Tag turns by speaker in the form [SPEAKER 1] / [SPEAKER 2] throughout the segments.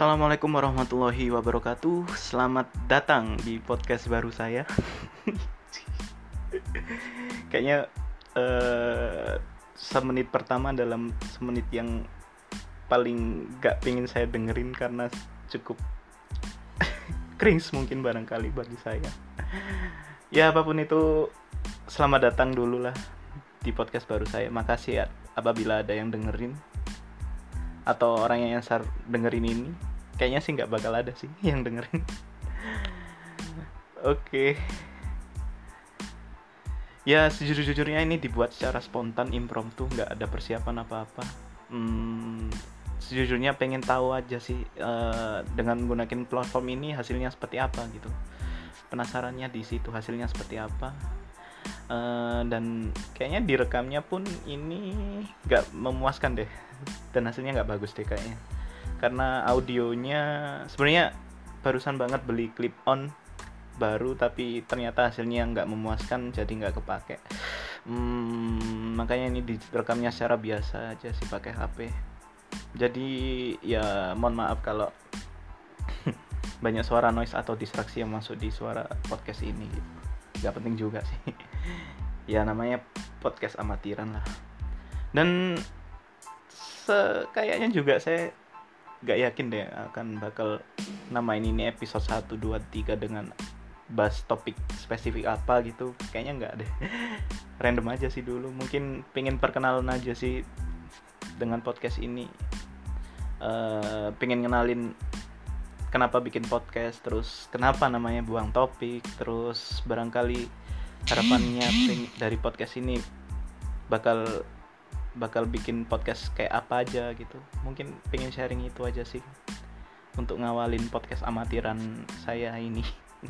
[SPEAKER 1] Assalamualaikum warahmatullahi wabarakatuh. Selamat datang di podcast baru saya. Kayaknya uh, semenit pertama dalam semenit yang paling gak pingin saya dengerin karena cukup cringe mungkin barangkali bagi saya. Ya apa pun itu, selamat datang dulu lah di podcast baru saya. Makasih ya apabila ada yang dengerin atau orang yang dengerin ini kayaknya sih nggak bakal ada sih yang dengerin. Oke. Okay. ya sejujur-jujurnya ini dibuat secara spontan impromptu nggak ada persiapan apa-apa. Hmm, sejujurnya pengen tahu aja sih uh, dengan menggunakan platform ini hasilnya seperti apa gitu. Penasarannya di situ hasilnya seperti apa. Uh, dan kayaknya direkamnya pun ini nggak memuaskan deh. Dan hasilnya nggak bagus deh kayaknya karena audionya sebenarnya barusan banget beli clip on baru tapi ternyata hasilnya nggak memuaskan jadi nggak kepake. Hmm, makanya ini direkamnya secara biasa aja sih pakai HP jadi ya mohon maaf kalau banyak suara noise atau distraksi yang masuk di suara podcast ini. Nggak penting juga sih. Ya namanya podcast amatiran lah. Dan kayaknya juga saya nggak yakin deh akan bakal namain ini episode 1, 2, 3 dengan bahas topik spesifik apa gitu. Kayaknya nggak deh. Random aja sih dulu. Mungkin pengen perkenalan aja sih dengan podcast ini. Uh, pengen kenalin kenapa bikin podcast terus kenapa namanya buang topik terus barangkali harapannya dari podcast ini bakal bakal bikin podcast kayak apa aja gitu. Mungkin pengen sharing itu aja sih. Untuk ngawalin podcast amatiran saya ini.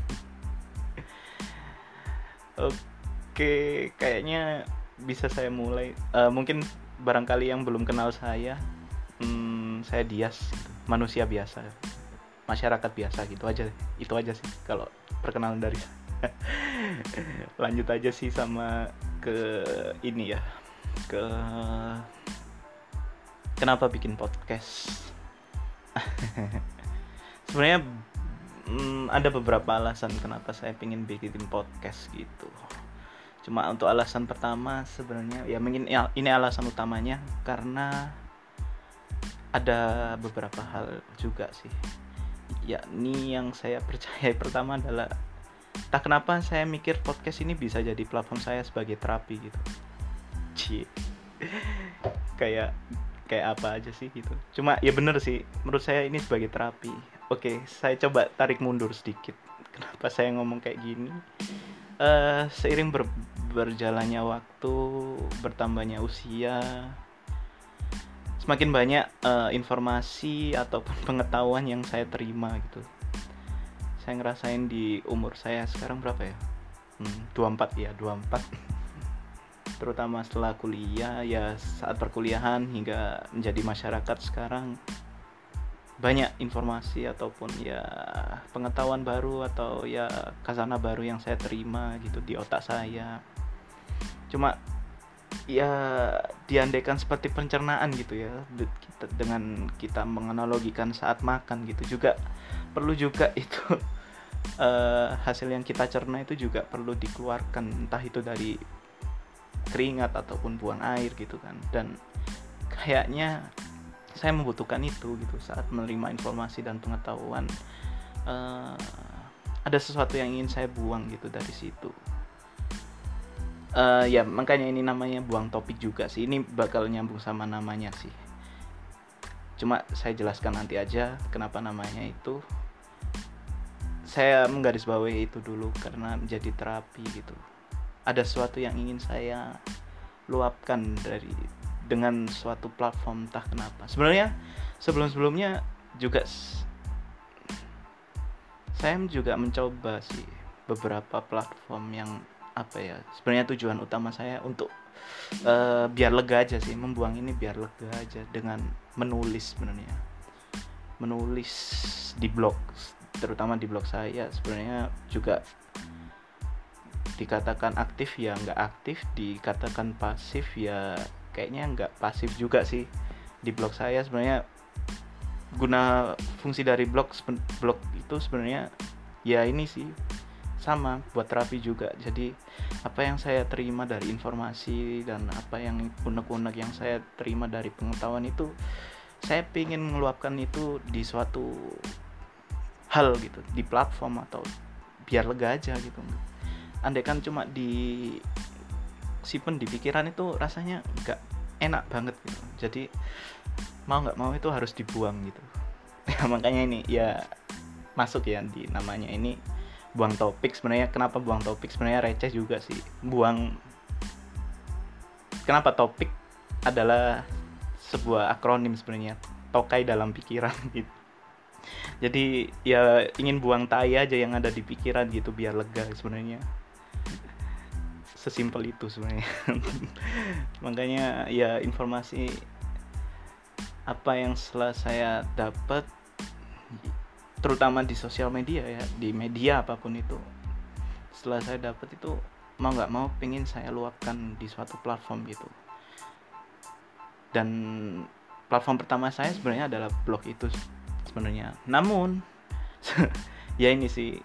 [SPEAKER 1] Oke kayaknya bisa saya mulai. Uh, mungkin barangkali yang belum kenal saya hmm, saya Dias manusia biasa. Masyarakat biasa gitu aja. Itu aja sih kalau perkenalan dari lanjut aja sih sama ke ini ya ke kenapa bikin podcast? Sebenarnya hmm, ada beberapa alasan kenapa saya pengen bikin podcast gitu. Cuma untuk alasan pertama sebenarnya ya mungkin ya, ini alasan utamanya karena ada beberapa hal juga sih. Yakni yang saya percaya pertama adalah tak kenapa saya mikir podcast ini bisa jadi platform saya sebagai terapi gitu Cie. kayak kayak apa aja sih gitu. Cuma ya bener sih menurut saya ini sebagai terapi. Oke saya coba tarik mundur sedikit. Kenapa saya ngomong kayak gini? Uh, seiring ber, berjalannya waktu bertambahnya usia semakin banyak uh, informasi ataupun pengetahuan yang saya terima gitu. Saya ngerasain di umur saya sekarang berapa ya? Hmm, 24 ya 24 terutama setelah kuliah ya saat perkuliahan hingga menjadi masyarakat sekarang banyak informasi ataupun ya pengetahuan baru atau ya kasana baru yang saya terima gitu di otak saya. Cuma ya diandaikan seperti pencernaan gitu ya dengan kita menganalogikan saat makan gitu juga perlu juga itu uh, hasil yang kita cerna itu juga perlu dikeluarkan entah itu dari keringat ataupun buang air gitu kan. Dan kayaknya saya membutuhkan itu gitu saat menerima informasi dan pengetahuan uh, ada sesuatu yang ingin saya buang gitu dari situ. Uh, ya makanya ini namanya buang topik juga sih. Ini bakal nyambung sama namanya sih. Cuma saya jelaskan nanti aja kenapa namanya itu. Saya menggarisbawahi itu dulu karena menjadi terapi gitu ada sesuatu yang ingin saya luapkan dari dengan suatu platform entah kenapa. Sebenarnya sebelum-sebelumnya juga saya juga mencoba sih beberapa platform yang apa ya sebenarnya tujuan utama saya untuk uh, biar lega aja sih membuang ini biar lega aja dengan menulis sebenarnya. Menulis di blog terutama di blog saya sebenarnya juga dikatakan aktif ya nggak aktif dikatakan pasif ya kayaknya nggak pasif juga sih di blog saya. Sebenarnya guna fungsi dari blog blog itu sebenarnya ya ini sih sama buat terapi juga. Jadi apa yang saya terima dari informasi dan apa yang unek-unek yang saya terima dari pengetahuan itu saya ingin meluapkan itu di suatu hal gitu di platform atau biar lega aja gitu andai kan cuma di simpen di pikiran itu rasanya nggak enak banget gitu. Jadi mau nggak mau itu harus dibuang gitu. Ya makanya ini ya masuk ya di namanya ini buang topik. Sebenarnya kenapa buang topik? Sebenarnya receh juga sih. Buang kenapa topik adalah sebuah akronim sebenarnya? Tokai dalam pikiran gitu. Jadi ya ingin buang tai aja yang ada di pikiran gitu biar lega sebenarnya sesimpel itu sebenarnya. Makanya ya informasi apa yang setelah saya dapat terutama di sosial media ya di media apa pun itu setelah saya dapat itu mau nggak mau pengen saya luapkan di suatu platform gitu. Dan platform pertama saya sebenarnya adalah blog itu sebenarnya. Namun ya ini sih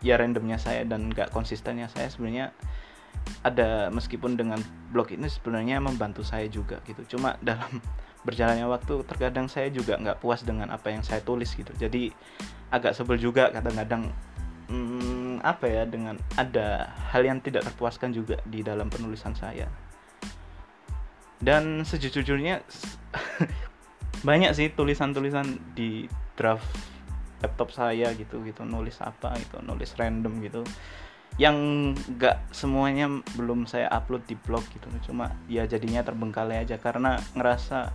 [SPEAKER 1] ya randomnya saya dan nggak konsistennya saya sebenarnya ada meskipun dengan blog ini sebenarnya membantu saya juga gitu. Cuma dalam berjalannya waktu terkadang saya juga nggak puas dengan apa yang saya tulis gitu. Jadi agak sebel juga kadang-kadang hmm, apa ya dengan ada hal yang tidak terpuaskan juga di dalam penulisan saya. Dan sejujurnya banyak sih tulisan-tulisan di draft laptop saya gitu gitu. Nulis apa gitu nulis random gitu yang nggak semuanya belum saya upload di blog gitu. Cuma ya jadinya terbengkalai aja karena ngerasa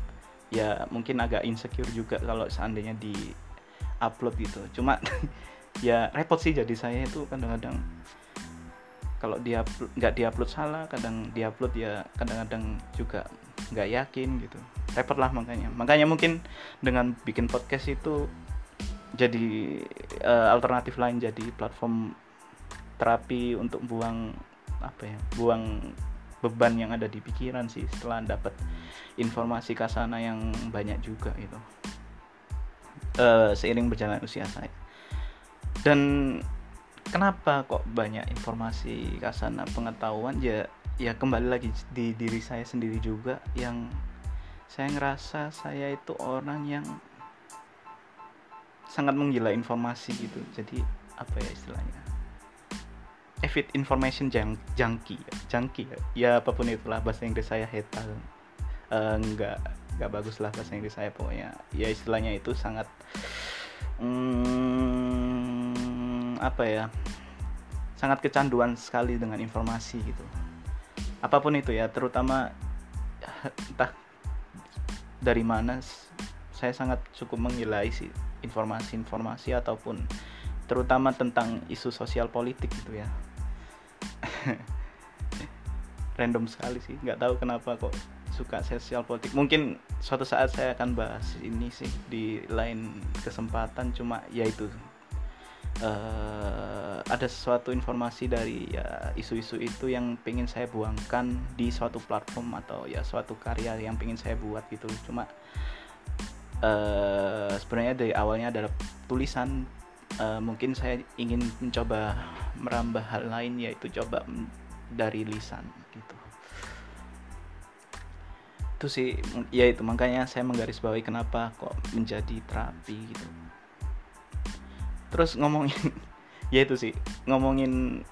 [SPEAKER 1] ya mungkin agak insecure juga kalau seandainya di upload gitu. Cuma ya repot sih jadi saya itu kadang-kadang kalau dia nggak diupload salah kadang diupload ya kadang-kadang juga nggak yakin gitu. Repot lah makanya. Makanya mungkin dengan bikin podcast itu jadi uh, alternatif lain jadi platform terapi untuk buang apa ya buang beban yang ada di pikiran sih setelah dapat informasi kasana yang banyak juga itu uh, seiring berjalan usia saya. Dan kenapa kok banyak informasi kasana pengetahuan? Ya ya kembali lagi di diri saya sendiri juga yang saya ngerasa saya itu orang yang sangat menggila informasi gitu. Jadi apa ya istilahnya avid information junk, junkie junkie. Ya. ya apa pun itulah bahasa Inggris saya heta uh, nggak nggak bagus lah bahasa Inggris saya pokoknya. Ya istilahnya itu sangat hmm, apa ya sangat kecanduan sekali dengan informasi gitu. Apa pun itu ya terutama entah dari mana saya sangat cukup menggilai sih informasi-informasi ataupun terutama tentang isu sosial politik gitu ya. Random sekali sih nggak tahu kenapa kok suka sosial politik. Mungkin suatu saat saya akan bahas ini sih di lain kesempatan cuma ya itu. Uh, ada sesuatu informasi dari ya isu-isu itu yang pengen saya buangkan di suatu platform atau ya suatu karya yang pengen saya buat gitu. Cuma uh, sebenarnya dari awalnya adalah tulisan uh, mungkin saya ingin mencoba merambah hal lain yaitu coba dari lisan gitu. Itu sih ya itu. Makanya saya menggarisbawahi kenapa kok menjadi terapi gitu. Terus ngomongin ya itu sih ngomongin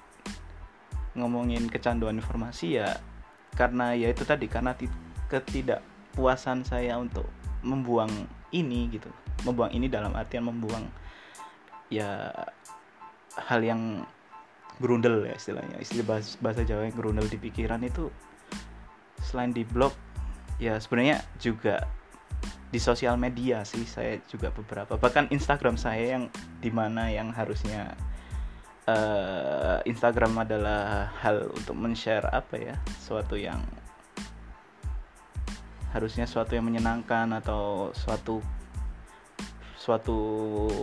[SPEAKER 1] ngomongin kecanduan informasi ya karena ya itu tadi karena ketidakpuasan saya untuk membuang ini gitu. Membuang ini dalam artian membuang ya hal yang gerundel ya istilahnya. Istilah bahasa, bahasa Jawa yang gerundel di pikiran itu selain di blog ya sebenarnya juga di sosial media sih saya juga beberapa. Bahkan Instagram saya yang di mana yang harusnya uh, Instagram adalah hal untuk men-share apa ya suatu yang harusnya suatu yang menyenangkan atau suatu suatu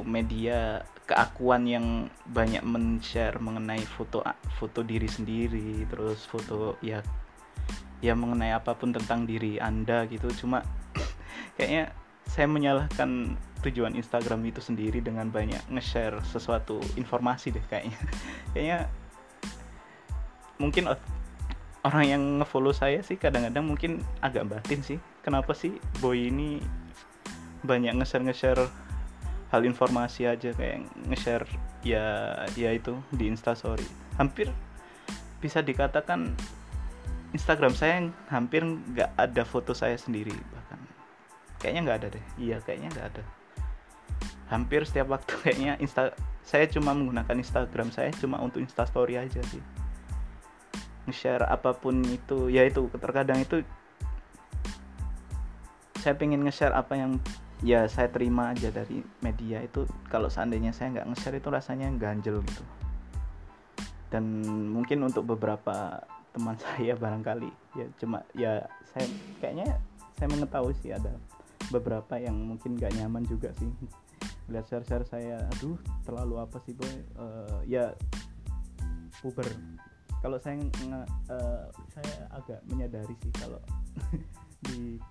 [SPEAKER 1] media keakuan yang banyak men-share mengenai foto foto diri sendiri terus foto ya ya mengenai apa pun tentang diri anda gitu. Cuma kayaknya saya menyalahkan tujuan Instagram itu sendiri dengan banyak nge-share sesuatu informasi deh kayaknya. Kayaknya mungkin orang yang ngefollow saya sih kadang-kadang mungkin agak batin sih. Kenapa sih boy ini banyak nge-share nge-share hal informasi aja kayak nge-share ya ya itu di instastory hampir bisa dikatakan Instagram saya hampir nggak ada foto saya sendiri bahkan. Kayaknya nggak ada deh. Iya kayaknya nggak ada. Hampir setiap waktu kayaknya insta saya cuma menggunakan Instagram saya cuma untuk instastory aja sih. Nge-share apa pun itu ya itu terkadang itu saya pengen nge-share apa yang ya saya terima aja dari media itu. Kalau seandainya saya nggak nge-share itu rasanya ganjel gitu. Dan mungkin untuk beberapa teman saya barangkali ya cuma ya saya kayaknya saya mengetahui sih ada beberapa yang mungkin gak nyaman juga sih. Lihat share-share saya aduh terlalu apa sih boy? Uh, ya puber. Kalau saya nge, uh, saya agak menyadari sih kalau di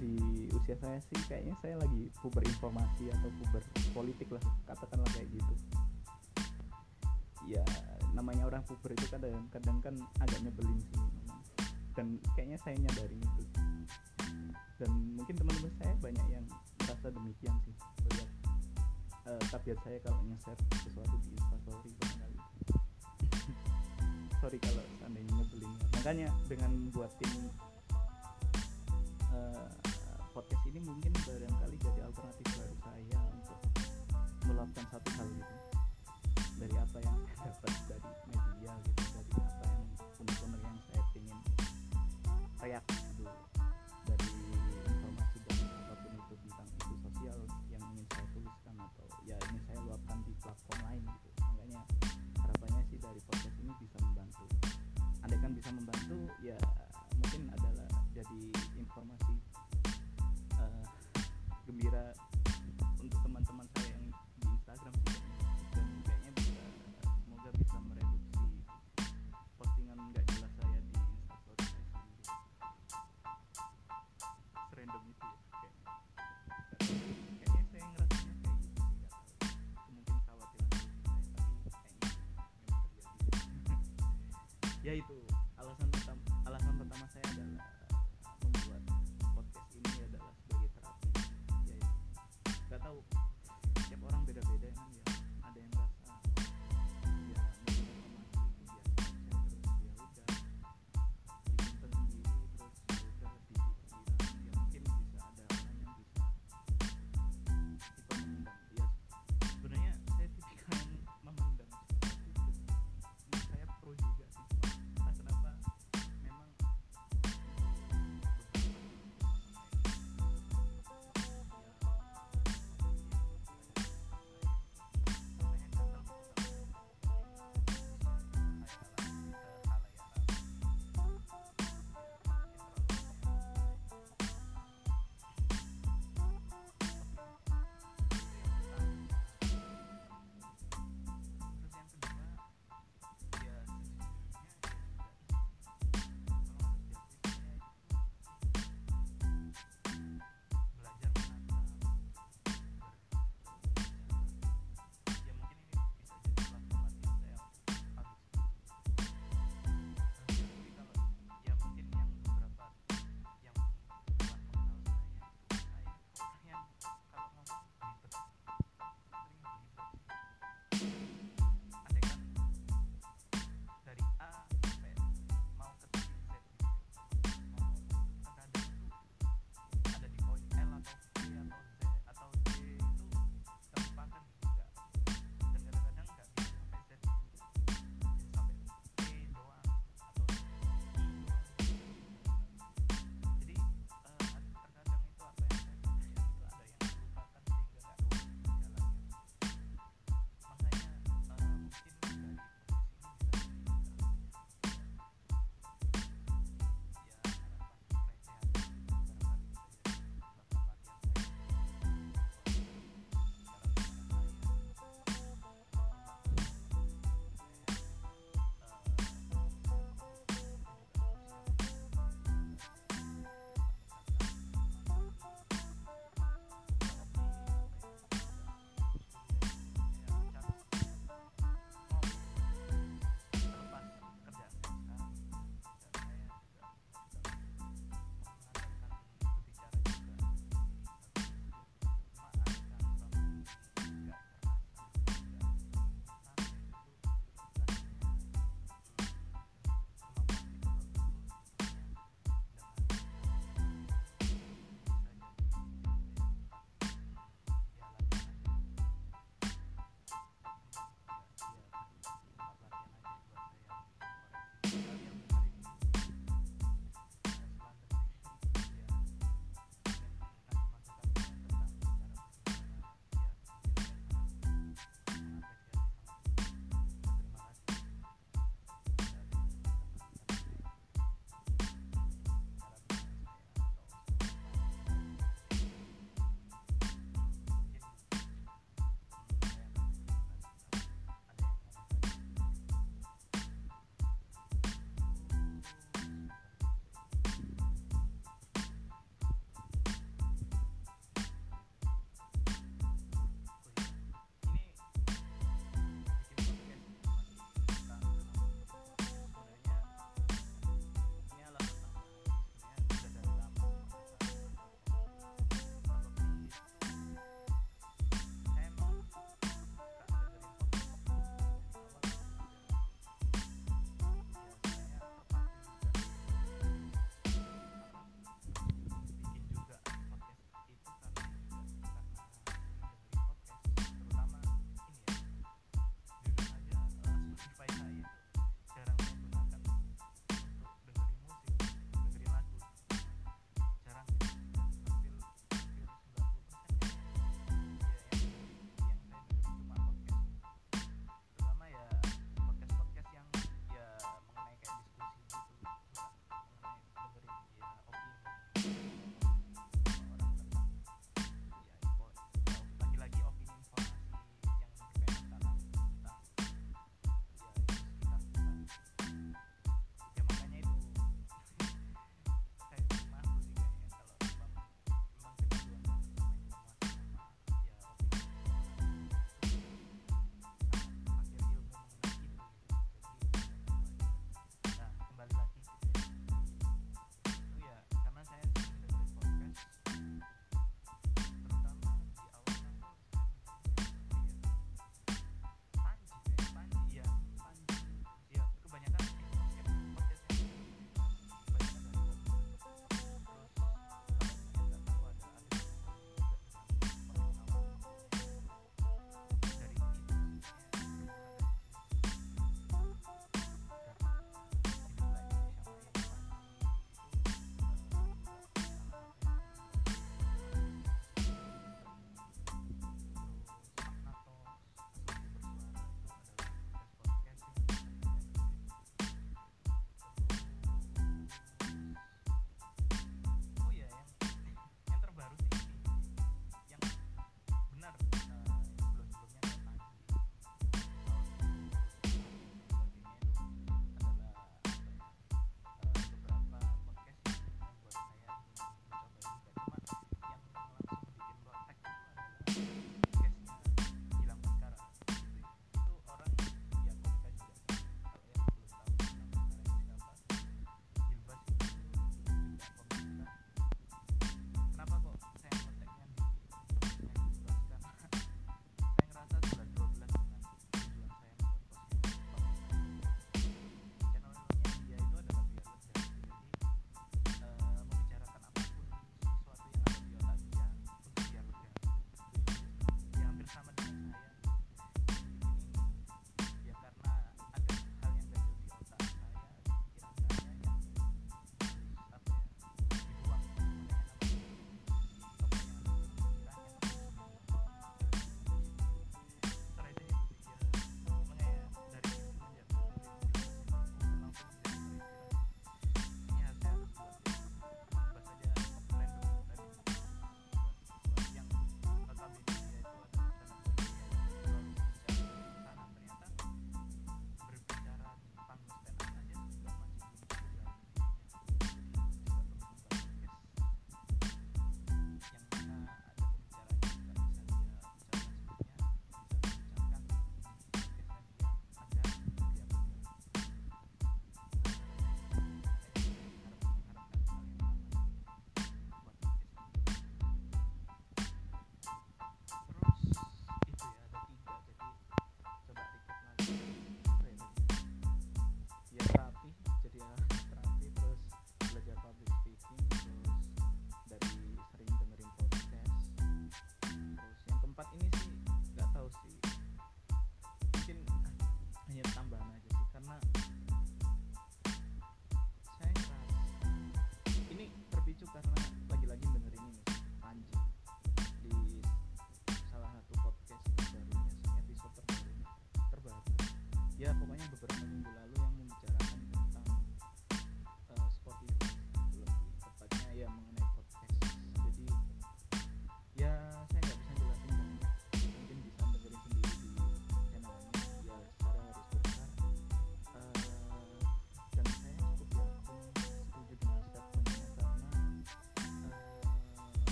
[SPEAKER 1] di usia saya sih kayaknya saya lagi puber informasi atau puber politik lah katakanlah kayak gitu. Ya namanya orang puber itu kadang-kadang kan agak nyebelin sih dan kayaknya saya nyadarin itu. Dan mungkin teman-teman saya banyak yang merasa demikian sih. Melihat uh, tabiat saya kalau nge-share sesuatu di instastory barangkali. Sorry kalau seandainya nyebelin. Makanya dengan buatin uh, podcast ini mungkin barangkali jadi alternatif baru saya untuk meluapkan satu hal gitu. Dari apa yang saya dapat dari media gitu dari apa yang benar-benar yang saya ingin reaksi ya itu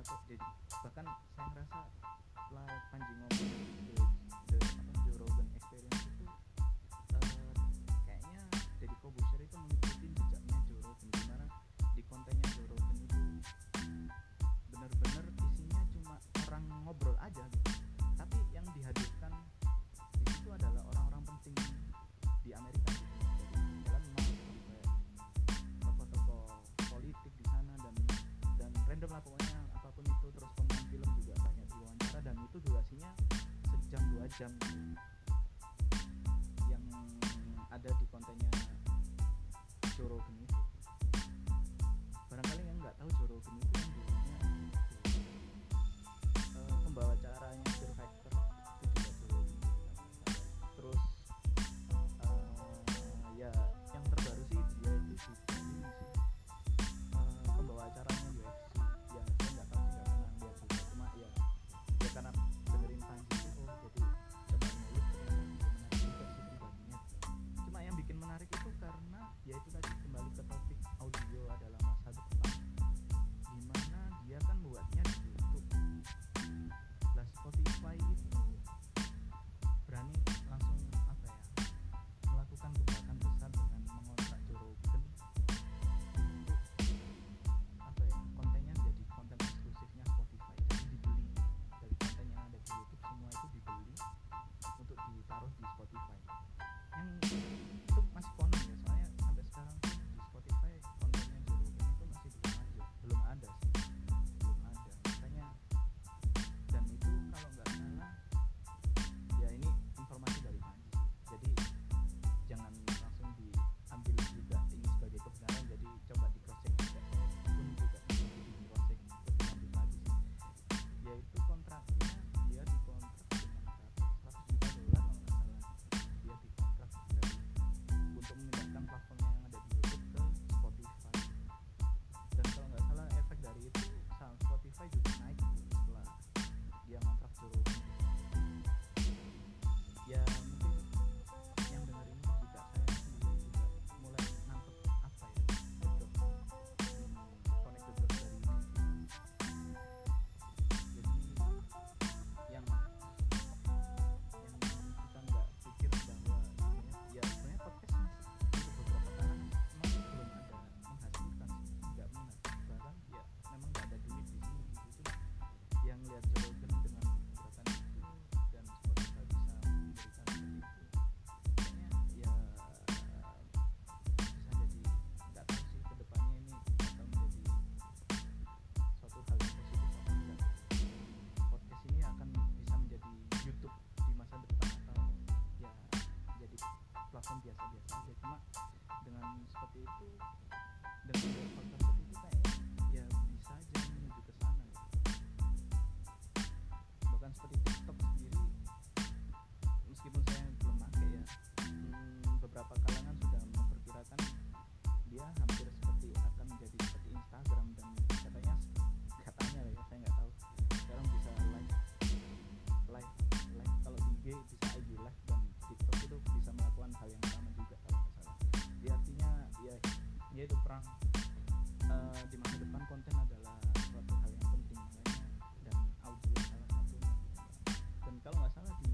[SPEAKER 1] punya jadi bahkan saya ngerasa live Panji Ngomong the, the, apa, Joe Rogan Experience itu uh, kayaknya jadi Kobuser itu mengikuti jejaknya Joe Rogan di mana di kontennya Joe Rogan itu bener-bener isinya cuma orang ngobrol aja gitu. Shem. orang uh, eh, di masa depan konten adalah suatu hal yang penting dan audio salah satunya dan kalau nggak salah di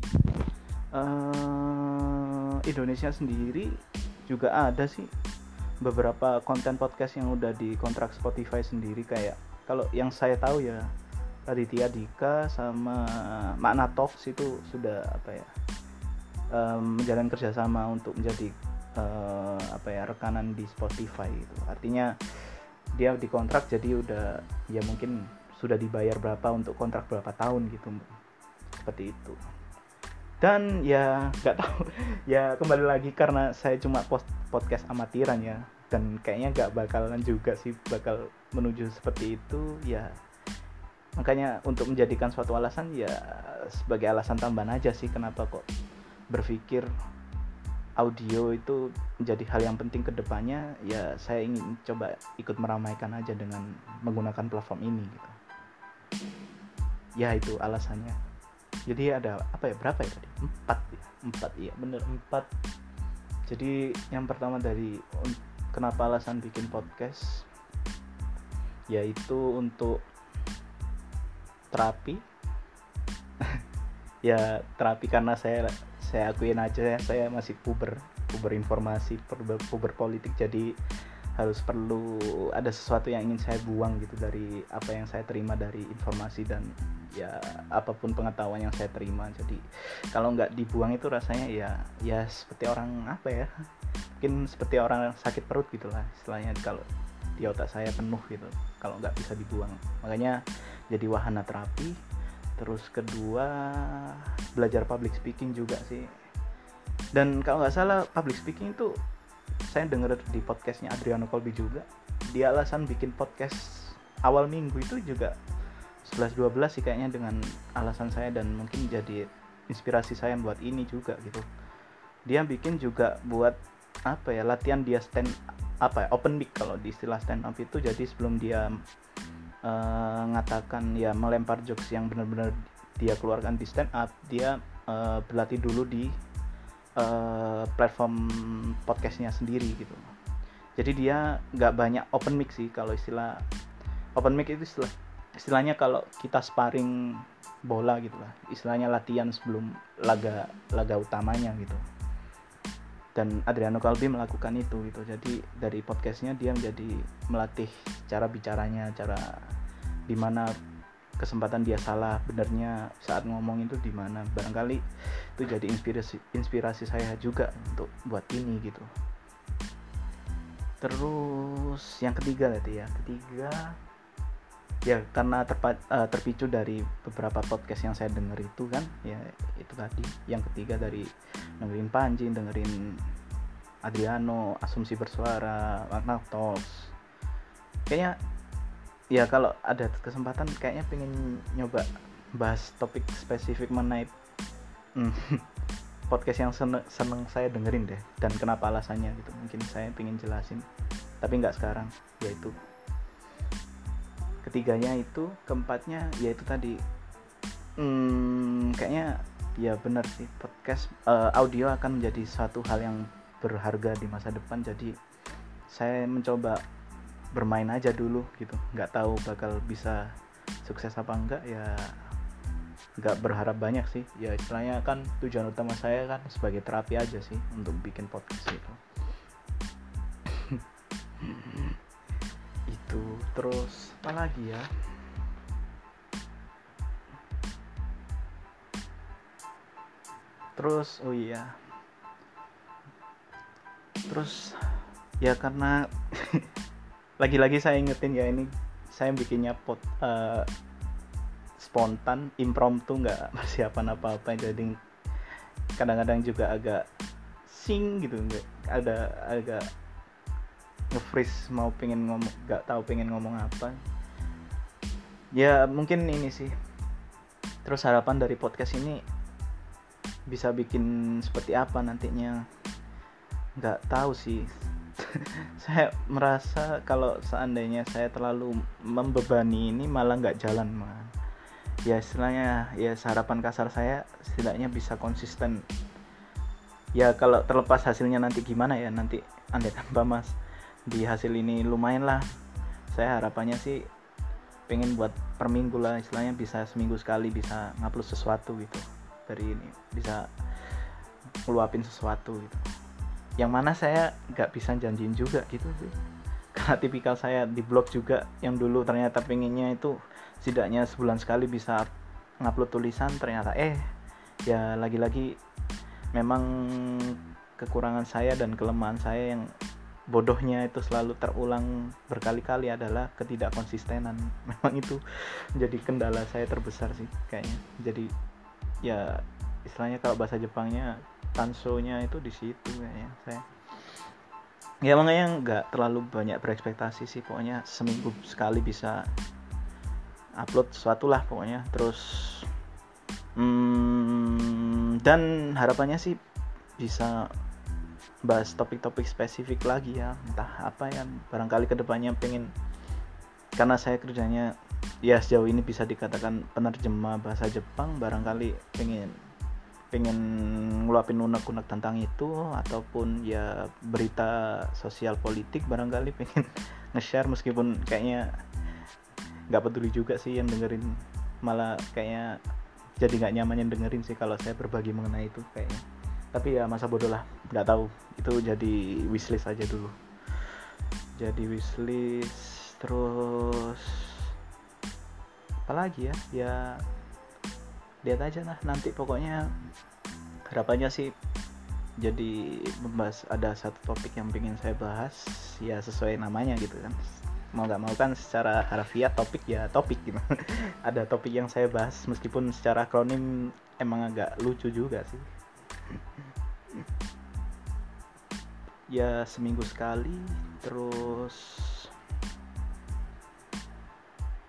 [SPEAKER 1] uh, Indonesia sendiri juga ada sih beberapa konten podcast yang udah di kontrak Spotify sendiri kayak kalau yang saya tahu ya Raditya Dika sama Makna Talks itu sudah apa ya um, menjalin kerjasama untuk menjadi uh, apa ya rekanan di Spotify itu. Artinya dia dikontrak jadi udah ya mungkin sudah dibayar berapa untuk kontrak berapa tahun gitu seperti itu. Dan ya nggak tahu. Ya kembali lagi karena saya cuma post podcast amatiran ya. Dan kayaknya nggak bakalan juga sih bakal menuju seperti itu ya. Makanya untuk menjadikan suatu alasan ya sebagai alasan tambahan aja sih kenapa kok berpikir audio itu menjadi hal yang penting ke depannya ya saya ingin coba ikut meramaikan aja dengan menggunakan platform ini gitu. Ya itu alasannya. Jadi ada apa ya berapa ya tadi? Empat ya, empat iya bener empat. Jadi yang pertama dari kenapa alasan bikin podcast yaitu untuk terapi ya terapi karena saya saya akuin aja ya saya masih puber puber informasi puber, puber politik. Jadi harus perlu ada sesuatu yang ingin saya buang gitu dari apa yang saya terima dari informasi dan ya apa pun pengetahuan yang saya terima. Jadi kalau nggak dibuang itu rasanya ya ya seperti orang apa ya mungkin seperti orang sakit perut gitulah istilahnya kalau di otak saya penuh gitu kalau nggak bisa dibuang. Makanya jadi wahana terapi terus kedua belajar public speaking juga sih. Dan kalau nggak salah public speaking itu saya denger di podcastnya Adriano Colby juga. Dia alasan bikin podcast awal minggu itu juga 11-12 sih kayaknya dengan alasan saya dan mungkin jadi inspirasi saya buat ini juga gitu. Dia bikin juga buat apa ya latihan dia stand apa ya open mic kalau di istilah stand up itu. Jadi sebelum dia uh, ya melempar jokes yang benar-benar dia keluarkan di stand up dia uh, berlatih dulu di uh, platform podcastnya sendiri gitu. Jadi dia nggak banyak open mic sih kalau istilah open mic itu istilah istilahnya kalau kita sparring bola gitu lah istilahnya latihan sebelum laga laga utamanya gitu dan Adriano Calvi melakukan itu gitu. Jadi dari podcastnya dia menjadi melatih cara bicaranya cara di mana kesempatan dia salah benernya saat ngomong itu di mana. Barangkali itu jadi inspirasi inspirasi saya juga untuk buat ini gitu. Terus yang ketiga tadi ya? Ketiga ya karena terpa, uh, terpicu dari beberapa podcast yang saya dengar itu kan ya itu tadi. Yang ketiga dari dengerin Panji dengerin Adriano asumsi bersuara Magna Talks. Kayaknya ya kalau ada kesempatan kayaknya pengen nyoba bahas topik spesifik mengenai hmm, podcast yang seneng, seneng saya dengerin deh. Dan kenapa alasannya gitu mungkin saya pengen jelasin. Tapi nggak sekarang yaitu ketiganya itu keempatnya yaitu tadi. Hmm, kayaknya ya benar sih podcast uh, audio akan menjadi satu hal yang berharga di masa depan. Jadi saya mencoba bermain aja dulu gitu. Nggak tahu bakal bisa sukses apa enggak ya nggak berharap banyak sih. Ya istilahnya kan tujuan utama saya kan sebagai terapi aja sih untuk bikin podcast itu terus apa lagi ya? Terus oh iya. Terus ya karena lagi-lagi saya ingetin ya ini saya bikinnya pot uh, spontan impromptu nggak persiapan apa-apa jadi kadang-kadang juga agak sing gitu nggak ada agak nge-freeze mau pengen ngomong nggak tahu pengen ngomong apa. Ya mungkin ini sih. Terus harapan dari podcast ini bisa bikin seperti apa nantinya? Nggak tahu sih. Saya merasa kalau seandainya saya terlalu membebani ini malah nggak jalan mah ya istilahnya ya sarapan kasar saya setidaknya bisa konsisten. Ya kalau terlepas hasilnya nanti gimana ya nanti andai tanpa mas di hasil ini lumayan lah. Saya harapannya sih pengen buat per minggu lah istilahnya bisa seminggu sekali bisa ngupload sesuatu gitu. Dari ini bisa ngeluapin sesuatu gitu. Yang mana saya nggak bisa janjiin juga gitu sih. Karena tipikal saya di blog juga yang dulu ternyata pengennya itu setidaknya sebulan sekali bisa ngupload tulisan ternyata eh ya lagi-lagi memang kekurangan saya dan kelemahan saya yang bodohnya itu selalu terulang berkali-kali adalah ketidakkonsistenan. Memang itu menjadi kendala saya terbesar sih kayaknya. Jadi ya istilahnya kalau bahasa Jepangnya tansonya itu di situ kayaknya saya. Ya makanya nggak terlalu banyak berekspektasi sih. Pokoknya seminggu sekali bisa upload sesuatu lah pokoknya. Terus hmm, dan harapannya sih bisa bahas topik-topik spesifik lagi ya. Entah apa ya barangkali ke depannya pengen karena saya kerjanya ya sejauh ini bisa dikatakan penerjemah bahasa Jepang barangkali pengen pengen ngeluapin unek-unek tentang itu ataupun ya berita sosial politik barangkali pengen nge-share meskipun kayaknya nggak peduli juga sih yang dengerin. Malah kayaknya jadi nggak nyaman dengerin sih kalau saya berbagi mengenai itu kayaknya tapi ya masa bodoh lah nggak tahu. Itu jadi wishlist aja dulu. Jadi wishlist terus apalagi ya? Ya lihat aja lah nanti. Pokoknya harapannya sih jadi membahas ada satu topik yang ingin saya bahas ya sesuai namanya gitu kan. Mau nggak mau kan secara harfiah topik ya topik gitu. Ada topik yang saya bahas meskipun secara akronim emang agak lucu juga sih ya seminggu sekali terus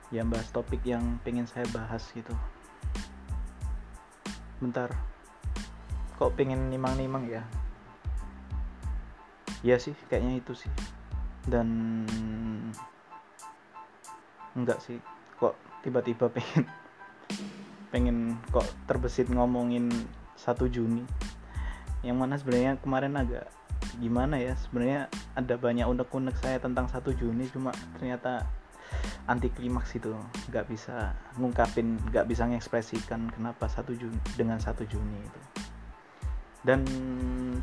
[SPEAKER 1] ya bahas topik yang pengen saya bahas gitu. Bentar. Kok pengen nimang-nimang ya? Ya sih kayaknya itu sih. Dan enggak sih kok tiba-tiba pengen pengen kok terbesit ngomongin satu Juni yang mana sebenarnya kemarin agak gimana ya sebenarnya ada banyak unek-unek saya tentang satu Juni cuma ternyata anti klimaks itu nggak bisa ngungkapin nggak bisa mengekspresikan kenapa satu Juni dengan satu Juni itu. Dan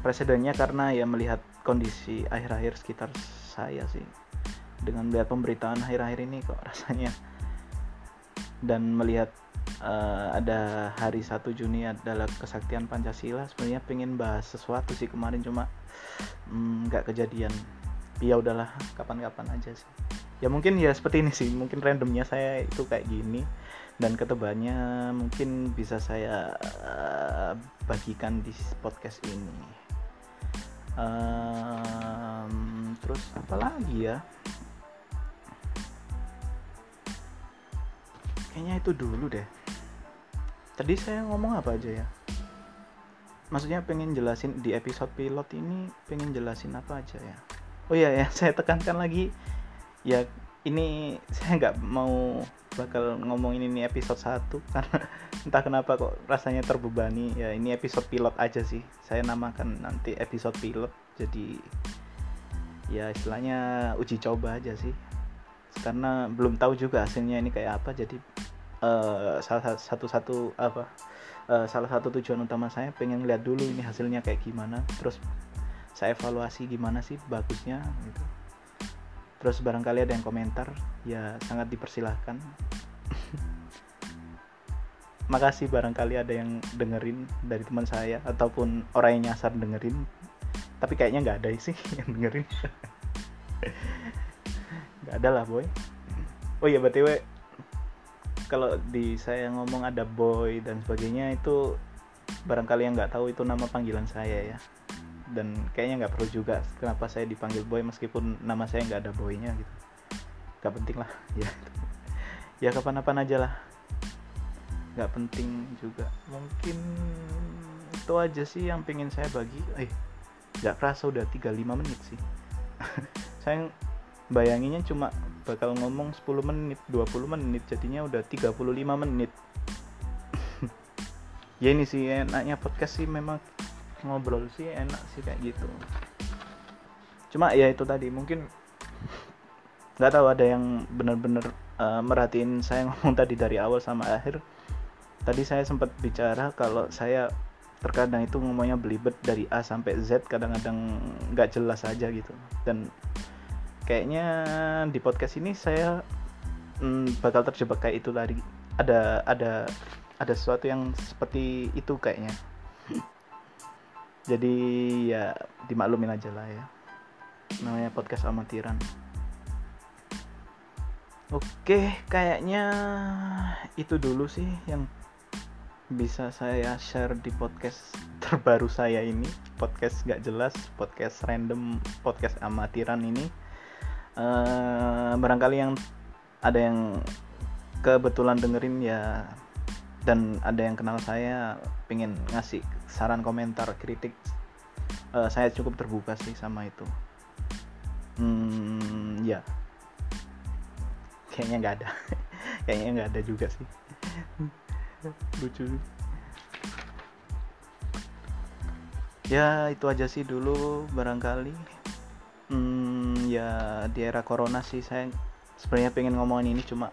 [SPEAKER 1] presidennya karena ya melihat kondisi akhir-akhir sekitar saya sih. Dengan melihat pemberitaan akhir-akhir ini kok rasanya dan melihat uh, ada hari 1 Juni adalah kesaktian Pancasila sebenarnya pengen bahas sesuatu sih kemarin cuma mm, nggak mm, kejadian ya udahlah kapan-kapan aja sih. Ya mungkin ya seperti ini sih mungkin randomnya saya itu kayak gini dan ketebannya mungkin bisa saya uh, bagikan di podcast ini. Um, terus apa lagi ya kayaknya itu dulu deh. Tadi saya ngomong apa aja ya? Maksudnya pengen jelasin di episode pilot ini pengen jelasin apa aja ya? Oh iya ya saya tekankan lagi. Ya ini saya nggak mau bakal ngomongin ini episode 1 karena entah kenapa kok rasanya terbebani. Ya ini episode pilot aja sih. Saya namakan nanti episode pilot. Jadi ya istilahnya uji coba aja sih. Karena belum tahu juga hasilnya ini kayak apa jadi uh, salah satu satu apa uh, salah satu tujuan utama saya pengen lihat dulu ini hasilnya kayak gimana terus saya evaluasi gimana sih bagusnya gitu. Terus barangkali ada yang komentar ya sangat dipersilahkan. Makasih barangkali ada yang dengerin dari teman saya ataupun orang yang nyasar dengerin tapi kayaknya nggak ada sih yang dengerin. Nggak ada lah boy. Oh iya btw kalau di saya ngomong ada boy dan sebagainya itu barangkali yang nggak tahu itu nama panggilan saya ya. Dan kayaknya nggak perlu juga kenapa saya dipanggil boy meskipun nama saya nggak ada boynya gitu. Nggak penting lah ya. Ya kapan-kapan aja lah. Nggak penting juga. Mungkin itu aja sih yang pengen saya bagi. Eh nggak kerasa udah 35 menit sih. Saya bayanginnya cuma bakal ngomong 10 menit 20 menit jadinya udah 35 menit. Ya ini sih enaknya podcast sih memang ngobrol sih enak sih kayak gitu. Cuma ya itu tadi mungkin nggak tahu ada yang benar-benar uh, merhatiin saya ngomong tadi dari awal sama akhir. Tadi saya sempat bicara kalau saya terkadang itu ngomongnya belibet dari A sampai Z kadang-kadang nggak jelas aja gitu. Dan kayaknya di podcast ini saya hmm, bakal terjebak kayak itu tadi. Ada ada ada sesuatu yang seperti itu kayaknya. Jadi ya dimaklumin aja lah ya. Namanya podcast amatiran. Oke kayaknya itu dulu sih yang bisa saya share di podcast terbaru saya ini. Podcast gak jelas podcast random podcast amatiran ini uh, barangkali yang ada yang kebetulan dengerin ya dan ada yang kenal saya pengen ngasih saran komentar kritik uh, saya cukup terbuka sih sama itu. Hmm ya. Kayaknya nggak ada. Kayaknya nggak ada juga sih. Lucu ya itu aja sih dulu barangkali. Hmm, ya di era corona sih saya sebenarnya pengen ngomongin ini cuma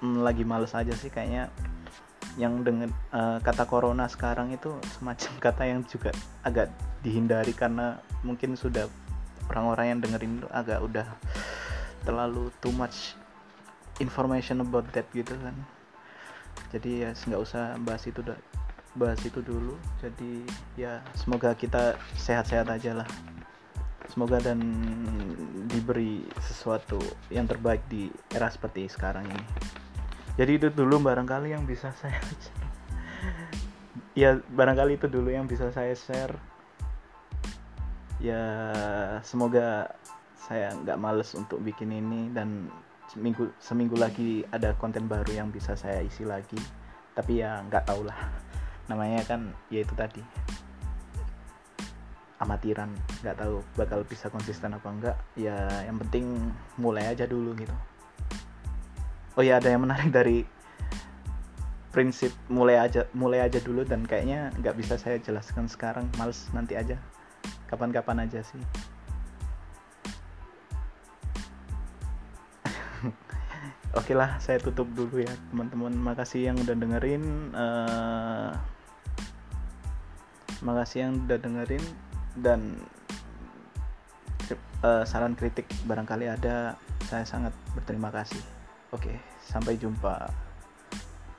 [SPEAKER 1] hmm, lagi males aja sih kayaknya yang dengan uh, kata corona sekarang itu semacam kata yang juga agak dihindari karena mungkin sudah orang-orang yang dengerin itu agak udah terlalu too much information about that gitu kan. Jadi ya nggak usah bahas itu bahas itu dulu. Jadi ya semoga kita sehat-sehat aja lah semoga dan diberi sesuatu yang terbaik di era seperti sekarang ini. Jadi itu dulu barangkali yang bisa saya ya barangkali itu dulu yang bisa saya share. Ya semoga saya nggak males untuk bikin ini dan seminggu seminggu lagi ada konten baru yang bisa saya isi lagi. Tapi ya nggak tau lah namanya kan ya itu tadi amatiran nggak tahu bakal bisa konsisten apa enggak. Ya yang penting mulai aja dulu gitu. Oh ya ada yang menarik dari prinsip mulai aja mulai aja dulu dan kayaknya nggak bisa saya jelaskan sekarang. Males nanti aja. Kapan-kapan aja sih. Oke lah saya tutup dulu ya teman-teman. Makasih yang udah dengerin uh, makasih yang udah dengerin dan uh, saran kritik barangkali ada saya sangat berterima kasih Oke, sampai jumpa.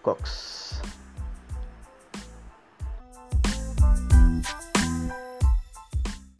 [SPEAKER 1] Cox.